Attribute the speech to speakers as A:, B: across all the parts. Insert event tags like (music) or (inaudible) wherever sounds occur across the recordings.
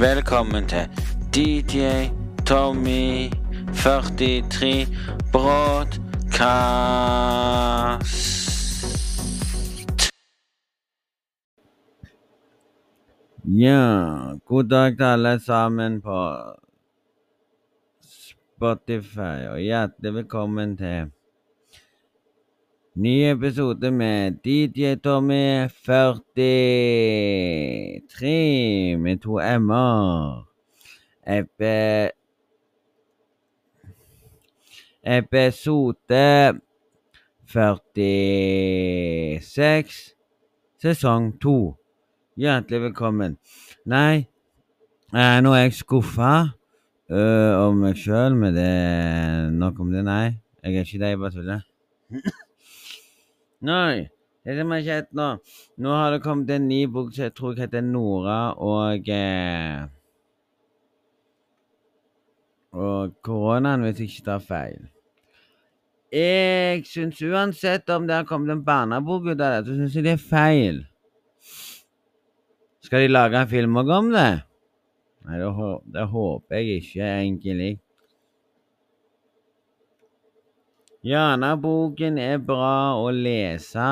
A: Velkommen til DJ Tommy 43 Broadcast. Ja, god dag til alle sammen på Spotify, og hjertelig velkommen til ny episode med DJ Tommy 43 med to m-er. Epe Episode 46, sesong 2. Hjertelig velkommen. Nei, eh, nå er jeg skuffa uh, over meg sjøl, men det nok om det. Nei, jeg er ikke det, jeg bare tuller. Nei, det som har skjedd nå Nå har det kommet en ny bok som jeg tror heter Nora og eh, Og koronaen, hvis jeg ikke tar feil. Jeg syns uansett om det har kommet en barnebok ut av det, så syns jeg det er feil. Skal de lage en film også om det? Nei, det, det håper jeg ikke, egentlig. Gjerne boken er bra å lese.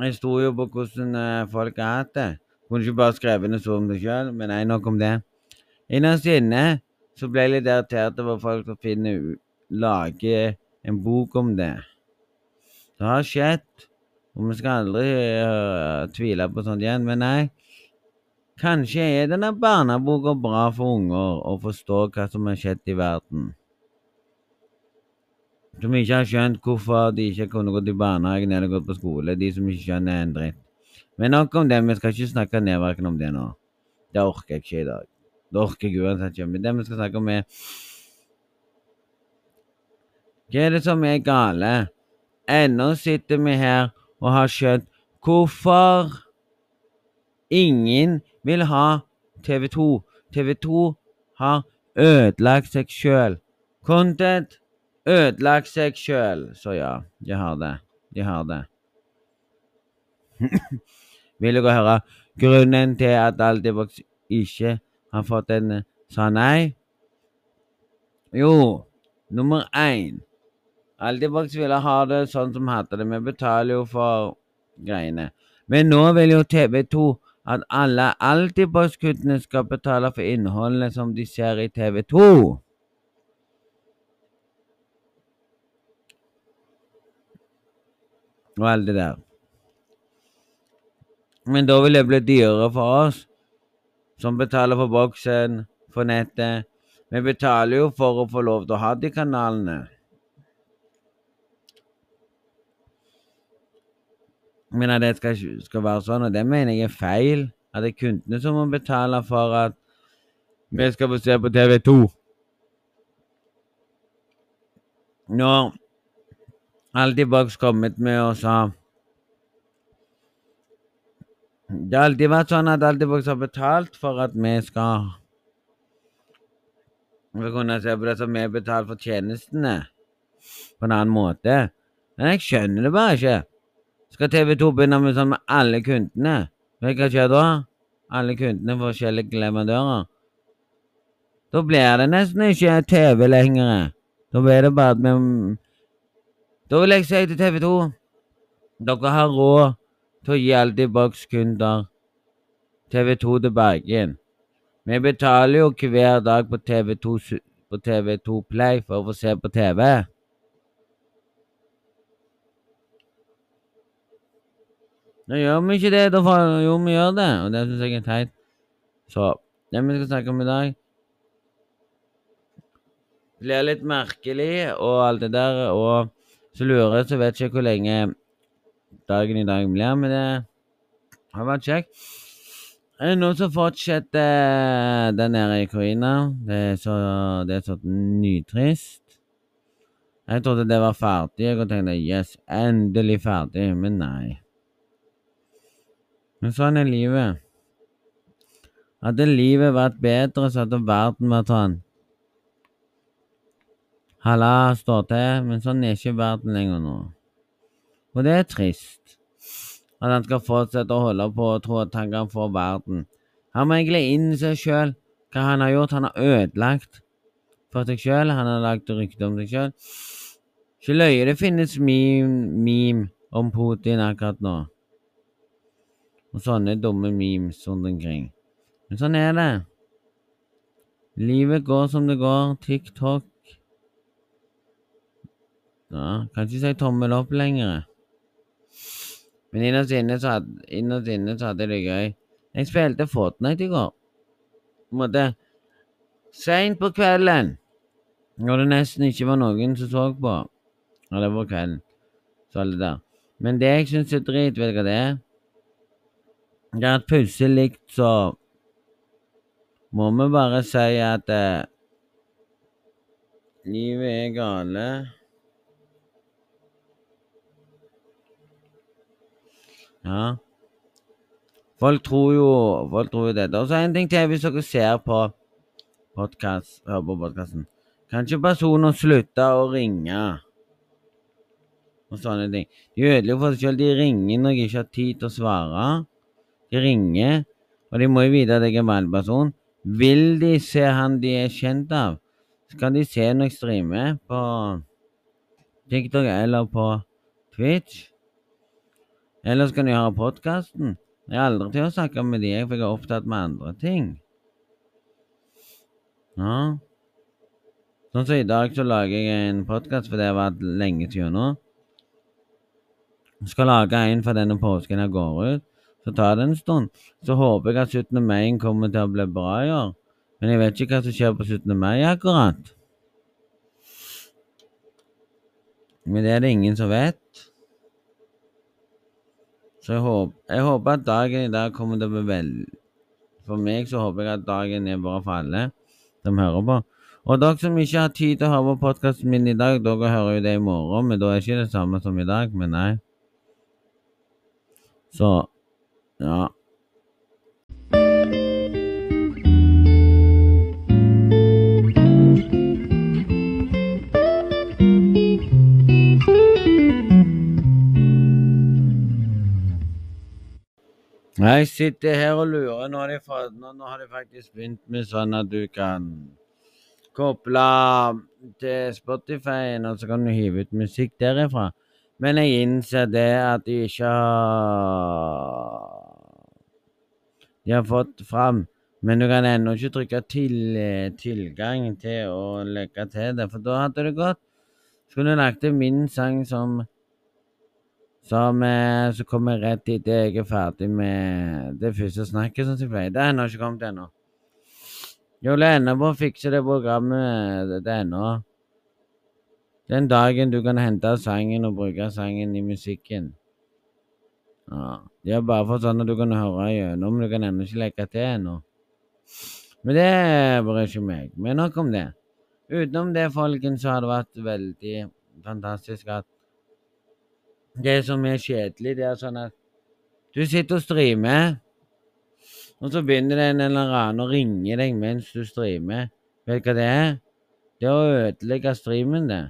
A: Jeg sto jo på hvordan eh, folk har hatt det. Kunne ikke bare skrevet noe om det sjøl, men nei, nok om det. Innerst inne så ble jeg litt irritert over folk som finner Lager en bok om det. Det har skjedd, og vi skal aldri uh, tvile på sånt igjen, men nei. Kanskje er denne barneboka bra for unger å forstå hva som har skjedd i verden. Som ikke har skjønt hvorfor de ikke kunne gått i barnehagen eller gått på skole. De som ikke skjønner en dritt. Men nok om det, vi skal ikke snakke nedverkende om det nå. Det orker jeg ikke i dag. Det orker jeg uansett ikke. Men det vi skal snakke om, er Hva er det som er gale? Ennå sitter vi her og har skjønt hvorfor ingen vil ha TV2. TV2 har ødelagt seg sjøl. Content ødelagt seg sjøl. Så ja, de har det. De har det. (clears throat) Vil dere høre grunnen til at Altibox ikke har fått en sa nei? Jo, nummer én Altibox ville ha det sånn som hadde det. Vi betaler jo for greiene. Men nå vil jo TV2 at alle Altibox-kuttene skal betale for innholdet som de ser i TV2. Og alt det der. Men da vil det bli dyrere for oss, som betaler for boksen, for nettet. Vi betaler jo for å få lov til å ha de kanalene. Men at det skal, skal være sånn, og det mener jeg er feil. At det er kundene som må betale for at vi skal få se på TV2. Når Altibox kommet med og sa Det har alltid vært sånn at Altibox har betalt for at vi skal Vi kunne se på det som vi betaler for tjenestene på en annen måte. Men jeg skjønner det bare ikke. Skal TV2 begynne med sånn med alle kundene? Vet du hva skjer da? Alle kundene får forskjellige leverandører. Da blir det nesten ikke TV lenger. Da blir det bare at vi da vil jeg si til TV 2 Dere har råd til å gi Altibox-kunder TV 2 til Bergen. Vi betaler jo hver dag på TV2, på TV2 Play for å få se på TV. Nå gjør vi ikke det, da får jo vi gjør det, og det syns jeg er teit. Så det vi skal snakke om i dag blir litt merkelig og alt det der, og så lurer jeg, så vet jeg ikke hvor lenge dagen i dag blir, men det har vært kjekt. Det noen som fortsetter der nede i Ukraina? Det er så, så nytrist. Jeg trodde det var ferdig, og tenkte yes, endelig ferdig, men nei. Men sånn er livet. Hadde livet vært bedre, så hadde verden vært sånn. Halla står til, men sånn er ikke verden lenger nå. Og det er trist. At han skal fortsette å holde på og tro at han kan få verden. Han må egentlig innse sjøl hva han har gjort. Han har ødelagt for seg sjøl. Han har lagd rykte om seg sjøl. Ikke løye det finnes meme, meme om Putin akkurat nå. Og sånne dumme memes rundt omkring. Men sånn er det. Livet går som det går. TikTok Ja, kan ikke si tommel opp lenger. Men innerst inne så hadde, innerst inne så hadde det gøy. Jeg spilte Fortnite i går. På en måte Seint på kvelden, når det nesten ikke var noen som så på. Ja, det var kvelden. Så alle der. Men det jeg syns er drit, vet du hva det er? Det er at plutselig så må vi bare si at eh, livet er gale. Ja. Folk tror jo folk tror jo dette. Og så en ting til hvis dere ser på podkast, hører på podkasten. Kan ikke personer slutte å ringe? Og sånne ting. De ødelegger for seg selv. De ringer når de ikke har tid til å svare. De ringer, og de må jo vite at jeg er en vanlig person. Vil de se han de er kjent av, så kan de se når jeg streamer på TikTok eller på Twitch. Eller så kan de høre podkasten. Jeg har aldri til å snakke med de, for jeg er opptatt med andre ting. Ja. Sånn som i dag, så lager jeg en podkast, for det har vært lenge siden nå. Skal lage en for denne påsken jeg går ut. Så tar det en stund. Så håper jeg at 17. mai kommer til å bli bra i år. Men jeg vet ikke hva som skjer på 17. mai akkurat. Men det er det ingen som vet. Så jeg håper, jeg håper at dagen i dag kommer til å bli vel... For meg så håper jeg at dagen er bra for alle som hører på. Og dere som ikke har tid til å høre på podkasten min i dag, dere hører jo det i morgen, men da er det ikke det samme som i dag. Men nei. Så ja. Jeg sitter her og lurer. Nå har, de, nå har de faktisk begynt med sånn at du kan koble til Spotify, og så kan du hive ut musikk derifra. Men jeg innser det at de ikke har De har fått fram. Men du kan ennå ikke trykke til, tilgang til å legge til det, for da hadde det gått. Skulle du lagt til min sang som som eh, Så kommer jeg rett etter jeg er ferdig med det første snakket, som jeg pleier. Det er ennå ikke kommet ennå. Holder ennå på å fikse det programmet. Det er ennå. Den dagen du kan hente sangen og bruke sangen i musikken. Ja, Det er bare for sånn at du kan høre gjennom, du kan ennå ikke legge til ennå. Men det bryr ikke meg. Men nok om det. Utenom det, folkens, så har det vært veldig fantastisk at det som er kjedelig, det er sånn at du sitter og streamer, og så begynner det en eller annen å ringe deg mens du streamer. Vet du hva det er? Det er å ødelegge streamen, det.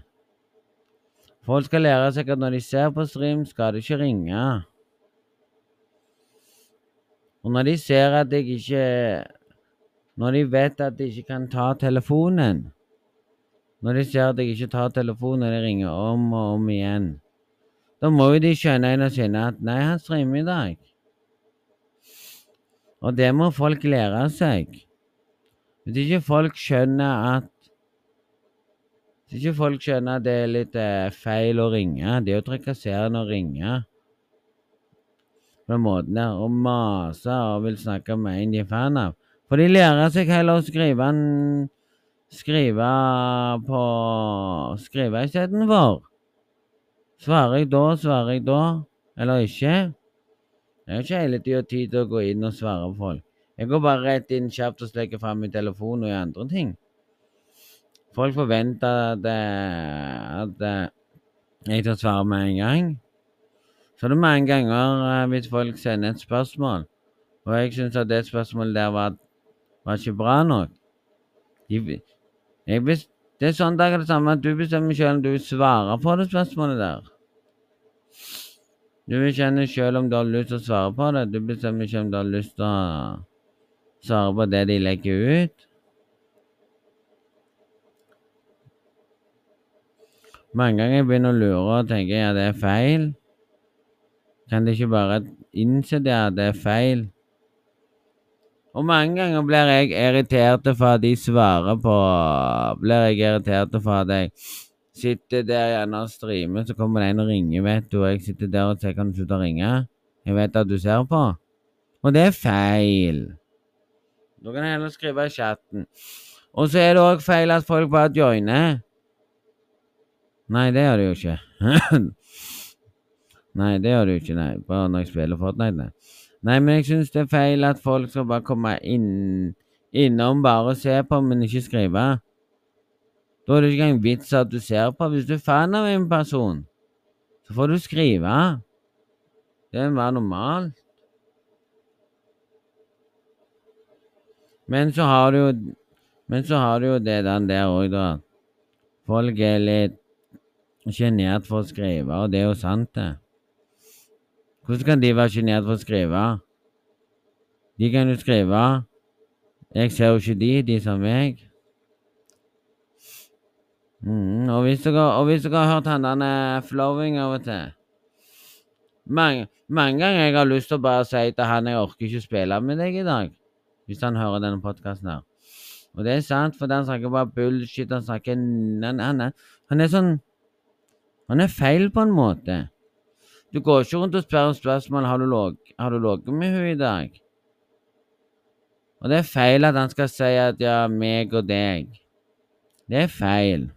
A: Folk skal lære seg at når de ser på stream, skal de ikke ringe. Og når de ser at jeg ikke Når de vet at de ikke kan ta telefonen Når de ser at jeg ikke tar telefonen, og de ringer om og om igjen da må jo de skjønne sinne at nei, han streamer i dag. Og det må folk lære seg. Hvis ikke folk skjønner at Hvis ikke folk skjønner at det er litt eh, feil å ringe Det er jo trakasserende å ringe på den måten der og mase og vil snakke med en de er fan av. For de lærer seg heller å skrive en Skrive på Skrive istedenfor. Svarer jeg da, svarer jeg da, eller ikke? Jeg har ikke hele tida tid til å gå inn og svare på folk. Jeg går bare rett inn kjapt og slekker fram min telefon og gjør andre ting. Folk forventer at, at jeg tar svare med en gang. Så det er mange ganger eh, hvis folk sender et spørsmål, og jeg syns at det spørsmålet der var, var ikke bra nok de, jeg, det er sånn det er det samme at du bestemmer selv om du vil svare på det spørsmålet der. Du vil kjenne selv om du har lyst til å svare på det. Du bestemmer ikke om du har lyst til å svare på det de legger ut. Mange ganger jeg begynner å lure og tenker ja, det er feil. Kan de ikke bare innse det at det er feil? Og mange ganger blir jeg irritert for at de svarer på Blir jeg irritert for at jeg sitter der gjerne og streamer, så kommer det en og ringer, vet du, og jeg sitter der og sier kan du slutte å ringe? Jeg vet at du ser på. Og det er feil. Da kan jeg heller skrive i chatten. Og så er det òg feil at folk bare joiner. Nei, det gjør det jo ikke. (laughs) nei, det gjør det jo ikke, nei. Bare når jeg spiller Fortnite, nei. Nei, men jeg syns det er feil at folk skal bare komme inn, innom bare og se på, men ikke skrive. Da er det ikke engang vits at du ser på. Hvis du er fan av en person, så får du skrive. Det er mer normalt. Men så har du jo Men så har du jo det der òg, da. Folk er litt sjenert for å skrive, og det er jo sant, det. Hvordan kan de være sjenert for å skrive? De kan jo skrive. Jeg ser jo ikke de, de som meg. Mm, og, hvis dere, og hvis dere har hørt han der flowing av og til mange, mange ganger jeg har lyst til å bare si til han jeg orker ikke spille med deg i dag. Hvis han hører denne podkasten her. Og det er sant, for han snakker bare bullshit. Han snakker han, han, han er sånn han er feil på en måte. Du går ikke rundt og spør om spørsmål har du ligget med henne i dag. Og det er feil at han skal si at ja, meg og deg. Det er feil.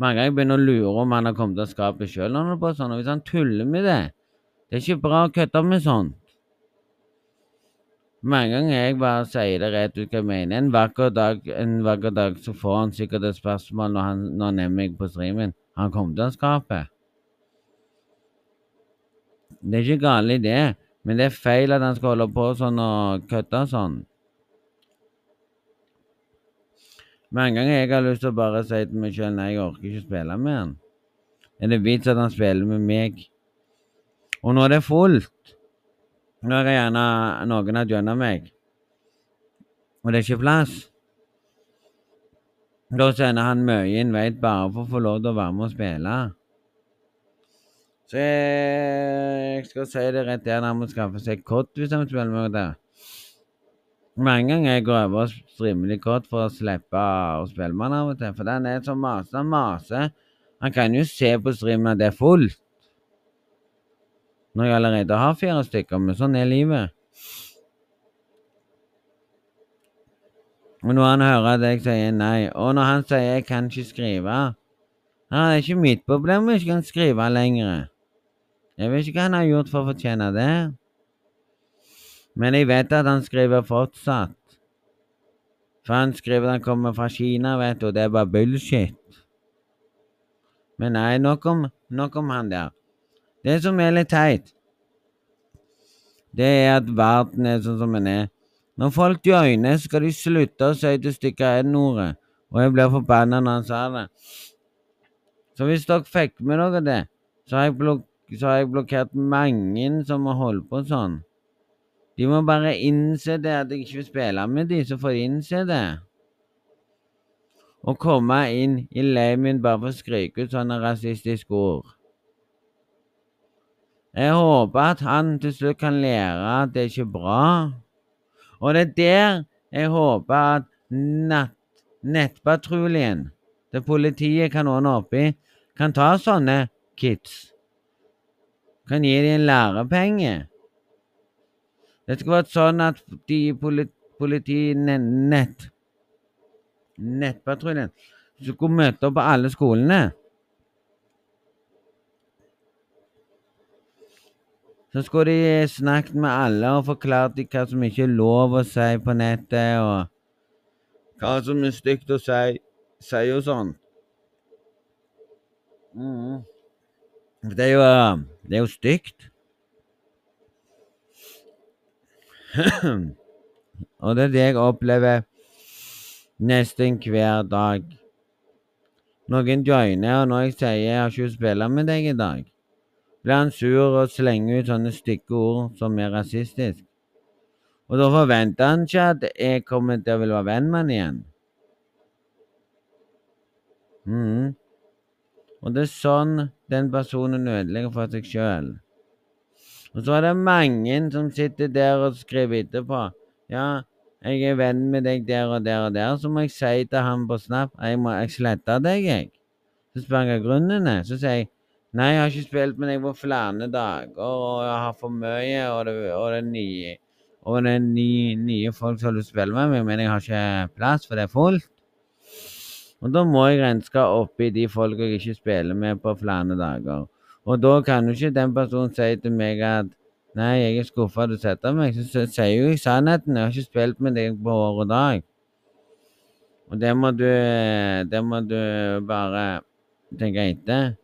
A: Mange ganger begynner å lure om han har kommet til skapet sjøl når han er på sånn, og hvis han tuller med det Det er ikke bra å kødde med sånt. Mange ganger jeg bare sier det rett ut hva jeg mener. En vakker dag, en vakker dag så får han sikkert et spørsmål når han, når han er meg på streamen. Han kommer til å skape. Det er ikke galt det, men det er feil at han skal holde på sånn og kødde sånn. Mange ganger jeg har lyst til å bare si til meg sjøl nei, jeg orker ikke spille med han. Er det vits at han spiller med meg? Og det er fullt, nå er det gjerne noen har gjennom meg, og det er ikke plass da sender han mye invite bare for å få lov til å være med og spille. Så jeg skal si det rett igjen, han må skaffe seg kott hvis han spiller med det. Mange ganger jeg går over og litt kott for å slippe å spille med han av og til. For den er så masete, Han maser. Han kan jo se på streamen at det er fullt. Når jeg allerede har fire stykker, men sånn er livet. Og når han hører at jeg sier nei, og når han sier jeg kan ikke skrive Det er ikke mitt problem om jeg ikke kan skrive lenger. Jeg vet ikke hva han har gjort for å fortjene det. Men jeg vet at han skriver fortsatt. For han skriver at han kommer fra Kina, vet du, og det er bare bullshit. Men nei, nok om, nok om han der. Det som er litt teit, det er at verden er sånn som den er. Når folk joiner, skal de slutte å si til stykker N-ordet. Og jeg blir forbanna når han sa det. Så hvis dere fikk med dere det, så har jeg, blok så har jeg blokkert mange som har holdt på sånn. De må bare innse det at jeg ikke vil spille med de, så får de innse det. Å komme inn i leiren min bare for å skrike ut sånne rasistiske ord. Jeg håper at han til slutt kan lære at det ikke er bra. Og det er der jeg håper at natt, nettpatruljen til politiet kan ordne opp i, kan ta sånne kids. Kan gi dem en lærepenge. Det skal være sånn at de i politi nett, nettpatruljen skulle møte opp på alle skolene. Så skulle de snakket med alle og forklart dem hva som ikke er lov å si på nettet, og hva som er stygt å si, si og sånn. Mm. Det er jo Det er jo stygt. (clears throat) og det er det jeg opplever nesten hver dag. Noen joiner, og når jeg sier jeg har ikke spilla med deg i dag blir han sur og slenger ut sånne stygge ord som er rasistisk. Og da forventer han ikke at jeg kommer til å ville være venn med han igjen. Mm. Og det er sånn den personen ødelegger for seg sjøl. Og så er det mange som sitter der og skriver etterpå. Ja, jeg er venn med deg der og der og der. Så må jeg si til han på Snap jeg må jeg slette deg, jeg. Så spør jeg hva grunnen er. Så sier jeg nei, jeg har ikke spilt med deg på flere dager, og jeg har for mye, og det, og det er nye og det er nye, nye folk som å spille med meg, men jeg har ikke plass, for det er fullt. Og da må jeg renske opp i de folka jeg ikke spiller med på flere dager. Og da kan jo ikke den personen si til meg at Nei, jeg er skuffa du setter meg. Så sier jo jeg sannheten. Jeg har ikke spilt med deg på år og dag. Og det må du Det må du bare tenke etter.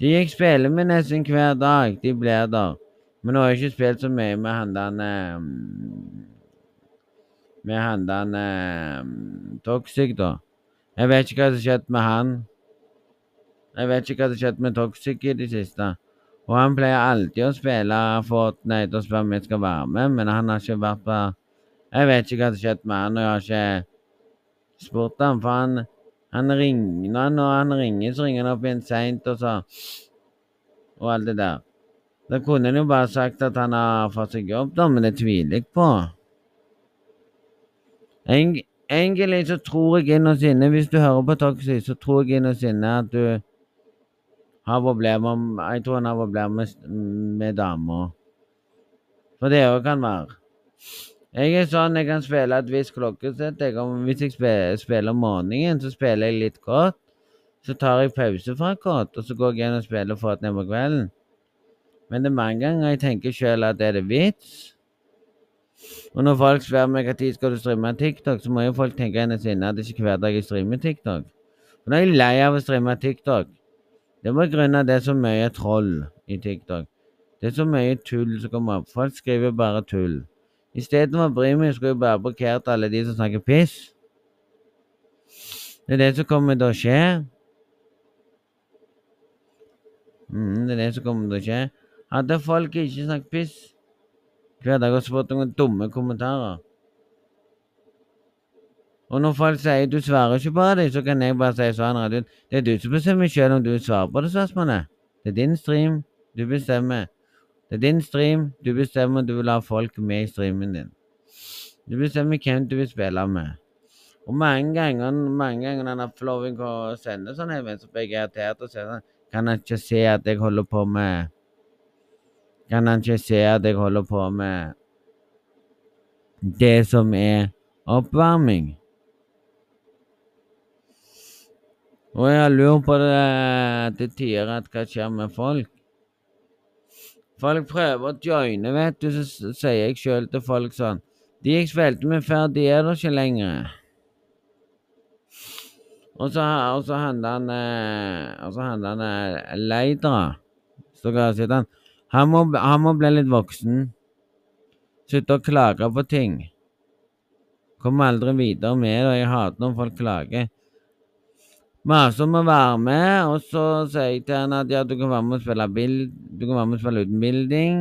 A: De jeg spiller med nesten hver dag, de blir der. Men nå har jeg ikke spilt så mye med han der Med han der Toxic, da. Jeg vet ikke hva som skjedde med han. Jeg vet ikke hva som skjedde med Toxic i det siste. Og han pleier alltid å spille Fortnite og spørre om jeg skal være med, men han har ikke vært på Jeg vet ikke hva som har skjedd med han, og jeg har ikke spurt ham, for han, han ringer når han ringer, så ringer han opp igjen seint, og så Og alt det der. Da kunne han jo bare sagt at han har fått seg jobb, da, men det tviler jeg på. Egentlig så tror jeg innerst inne, hvis du hører på Toxy, så tror jeg innerst inne at du har problemer Jeg tror han har problemer med, med damer. For det òg kan være. Jeg er sånn jeg kan spille et visst klokkesett. hvis jeg spiller, om morgenen, så spiller jeg litt kort. Så tar jeg pause fra kort, og så går jeg igjen og spiller Fortnite på kvelden. Men det er mange ganger jeg tenker sjøl at er det vits. Og når folk spør meg når skal du streame TikTok, så må jo folk tenke hennes inne at det ikke er hver dag jeg streamer TikTok. For nå er jeg lei av å streame TikTok. Det var grunnen av det er så mye troll i TikTok. Det er så mye tull som kommer opp. Folk skriver bare tull. Istedenfor å bry meg, skulle jeg bare blokkert alle de som snakker piss. Det er det som kommer til å skje. Mm, det er det som kommer til å skje. Hadde folk ikke snakket piss hver dag og fått noen dumme kommentarer og når folk sier du svarer ikke på det, så kan jeg bare si sånn Det er du som bestemmer selv om du svarer på det spørsmålet. Det er din stream. Du bestemmer. Det er din stream. Du bestemmer om du vil ha folk med i streamen din. Du bestemmer hvem du vil spille med. Og mange ganger mange ganger når han til å sende sånn så blir jeg irritert og sier sånn Kan han ikke se at jeg holder på med Kan han ikke se at jeg holder på med det som er oppvarming? Og jeg lurer på det til tider at hva skjer med folk. Folk prøver å joine, vet du, så sier jeg sjøl til folk sånn De jeg spilte med før, de er der ikke lenger. Og så, og så handler han Og så handler han Leidra. Så kan jeg si han. Han må, han må bli litt voksen. Slutte å klage på ting. Kommer aldri videre med det. Jeg hater når folk klager maser om å være med, og så sier jeg til han at ja, du kan være med og spille bild, du kan være med og spille uten bilding.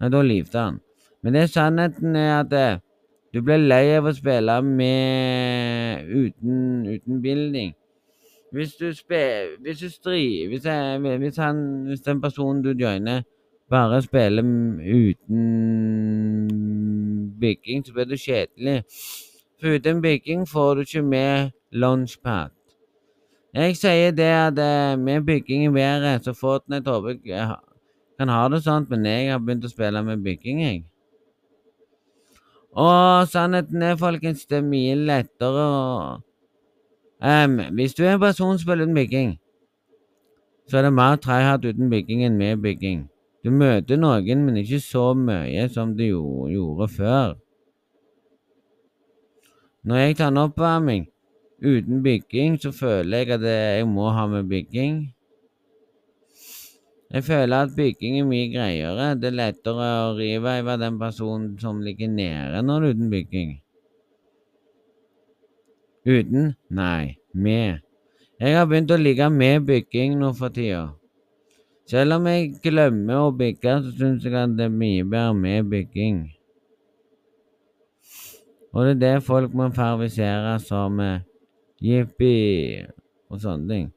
A: Nei, da livte han. Men det sannheten er at eh, du blir lei av å spille med uten, uten bilding. Hvis du spiller Hvis du stri, hvis, hvis, hvis den personen du joiner, bare spiller uten bygging, så blir det kjedelig. For uten bygging får du ikke med launchpad. Jeg sier det at uh, med bygging i været, så Fortnite håper jeg kan ha det sånn, men jeg har begynt å spille med bygging, jeg. Og sannheten er, folkens, det er mye lettere å um, Hvis du er en person som spiller uten bygging, så er det mer tryhard uten bygging enn med bygging. Du møter noen, men ikke så mye som du gjorde før. Når jeg tar en oppvarming, Uten bygging så føler jeg at jeg må ha med bygging. Jeg føler at bygging er mye greiere. Det er lettere å rive av den personen som ligger nede når det er uten bygging. Uten? Nei, med. Jeg har begynt å ligge med bygging nå for tida. Selv om jeg glemmer å bygge, så syns jeg at det er mye bedre med bygging. Og det er det folk må favorisere som jippi og sånne ting.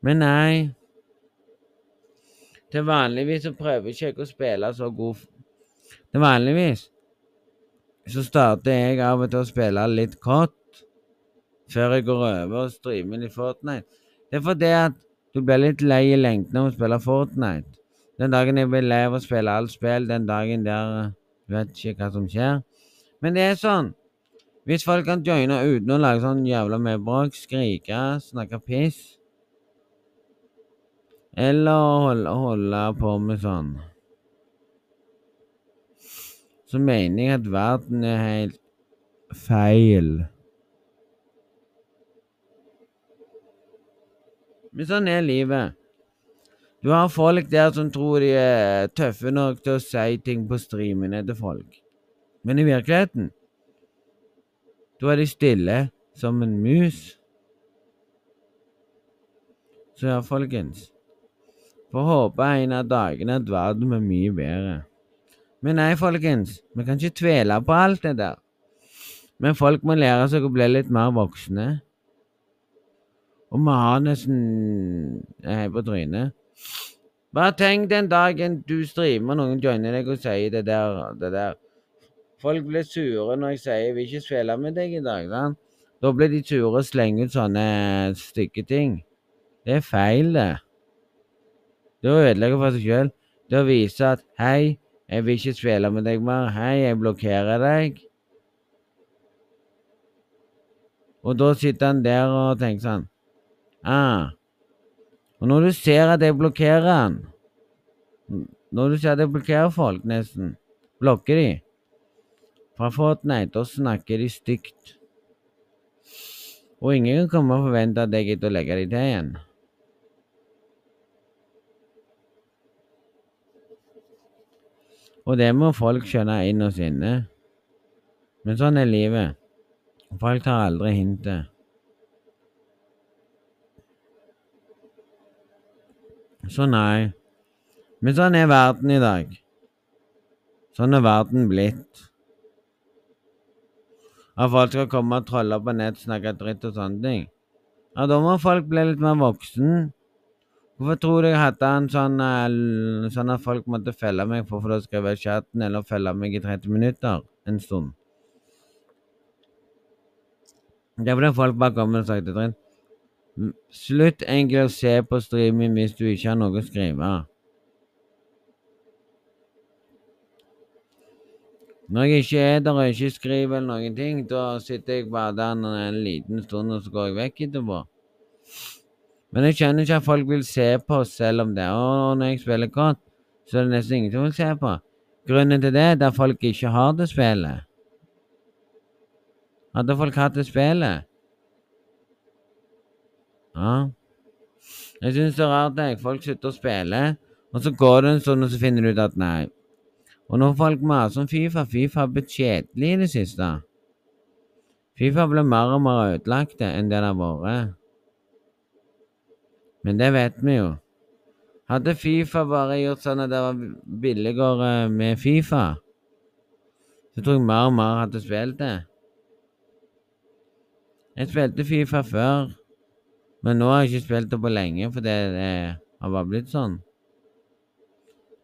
A: Men nei. Til vanligvis så prøver ikke jeg å spille så god Til vanligvis så starter jeg av og til å spille litt kort før jeg går over og streamer i Fortnite. Det er fordi at du blir litt lei i lengden av å spille Fortnite. Den dagen jeg blir lei av å spille alt spill, den dagen der Du vet ikke hva som skjer. Men det er sånn. Hvis folk kan joine uten å lage sånn jævla mye bråk, skrike, snakke piss Eller holde, holde på med sånn Så mener jeg at verden er helt feil. Men sånn er livet. Du har folk der som tror de er tøffe nok til å si ting på streamene til folk. Men i virkeligheten da er de stille som en mus. Så ja, folkens. Får håpe en av dagene at verden blir mye bedre. Men nei, folkens. Vi kan ikke tvele på alt det der. Men folk må lære seg å bli litt mer voksne. Og har nesten Hei på trynet. Bare tenk den dagen du streamer, noen joiner deg og sier det der, det der. Folk blir sure når jeg sier 'jeg vil ikke spille med deg i dag'. Da, Da blir de sure og slenger ut sånne stygge ting. Det er feil, det. Det å ødelegge for seg sjøl. Det å vise at 'hei, jeg vil ikke spille med deg mer'. 'Hei, jeg blokkerer deg'. Og da sitter han der og tenker sånn ah. Og når du ser at jeg blokkerer han Når du ser at jeg blokkerer folk, nesten, blokker de fra Fortnite, da snakker de stygt. Og ingen kan komme og forvente at jeg gidder å legge de til igjen. Og det må folk skjønne inn og sinne. Men sånn er livet. Folk tar aldri hintet. Så nei. Men sånn er verden i dag. Sånn er verden blitt. At folk skal komme og trolle på nett, snakke dritt og sånne ting. Ja, da må folk bli litt mer voksen. Hvorfor tror du jeg hadde en sånn, eh, sånn at folk måtte følge meg for å skrive chatten, eller følge meg i 30 minutter en stund? Det er fordi folk bare kommer og snakker dritt. Slutt egentlig å se på streaming hvis du ikke har noe å skrive. Når jeg ikke er der og ikke skriver eller noen ting, da sitter jeg bare der en, en liten stund, og så går jeg vekk etterpå. Men jeg skjønner ikke at folk vil se på selv om det. Og når jeg spiller godt, så er det nesten ingen som vil se på. Grunnen til det er at folk ikke har det spillet. Hadde folk hatt det spillet Ja. Jeg syns det er rart jeg. Folk slutter å spille, og så går det en stund, og så finner du ut at nei. Og når folk maser om Fifa Fifa har blitt kjedelig i det siste. Fifa blir mer og mer ødelagt enn det det har vært. Men det vet vi jo. Hadde Fifa bare gjort sånn at det var billigere med Fifa, så tror jeg mer og mer hadde spilt det. Jeg spilte Fifa før, men nå har jeg ikke spilt det på lenge, for det det har bare blitt sånn.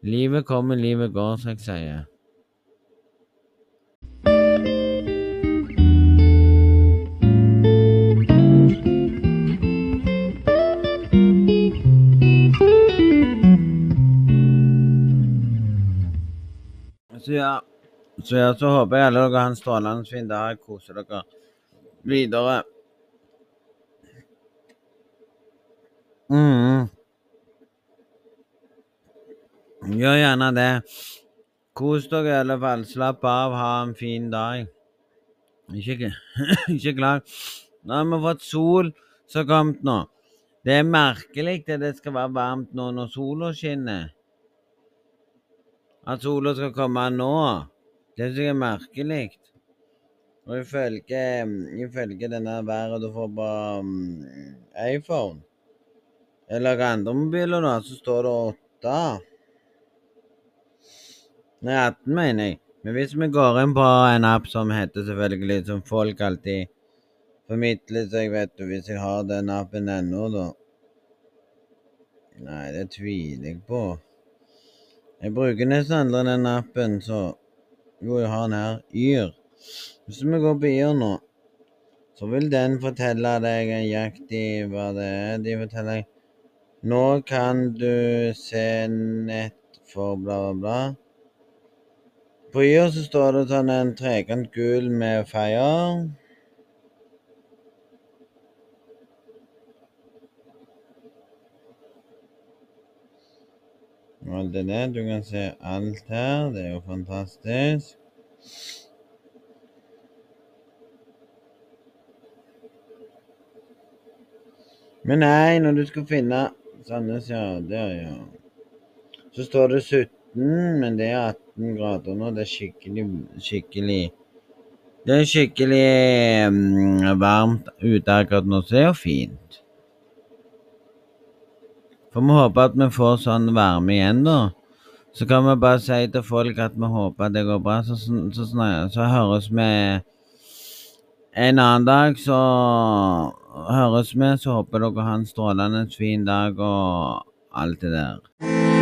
A: Livet kommer, livet går, som jeg sier. Så ja, så ja, så håper jeg alle dere har en strålende fin dag. Koser dere videre. Mm. Gjør gjerne det. Kos dere i alle fall. Slapp av, ha en fin dag. Ikke, (laughs) ikke klag. Nå har vi fått sol som har kommet nå. Det er merkelig at det skal være varmt nå når sola skinner. At sola skal komme nå. Det synes jeg er merkelig. Og ifølge, ifølge denne været du får på um, iPhone, Jeg lager andre mobiler, da, så står det 8. Nei, 18, mener jeg. Men hvis vi går inn på en app som heter selvfølgelig, som folk alltid formidler seg, vet du, hvis jeg har den appen ennå, da Nei, det tviler jeg på. Jeg bruker nesten aldri den appen, så Jo, jeg har den her. Yr. Hvis vi går på Yr nå, så vil den fortelle deg nøyaktig hva det er. De forteller deg Nå kan du se nett for bla, bla, bla. På Yr så står det sånn en trekant gul med fire. Og det der. Du kan se alt her. Det er jo fantastisk. Men nei, når du skal finne Sandnes, ja. Der, ja. Så står det 17, men det er 18 grader nå. Det er skikkelig, skikkelig Det er skikkelig mm, varmt ute akkurat nå, så det er jo fint. Får vi håpe at vi får sånn varme igjen, da. Så kan vi bare si til folk at vi håper det går bra. Så, så, så, så høres vi en annen dag. Så høres vi. Så håper dere har en strålende fin dag og alt det der.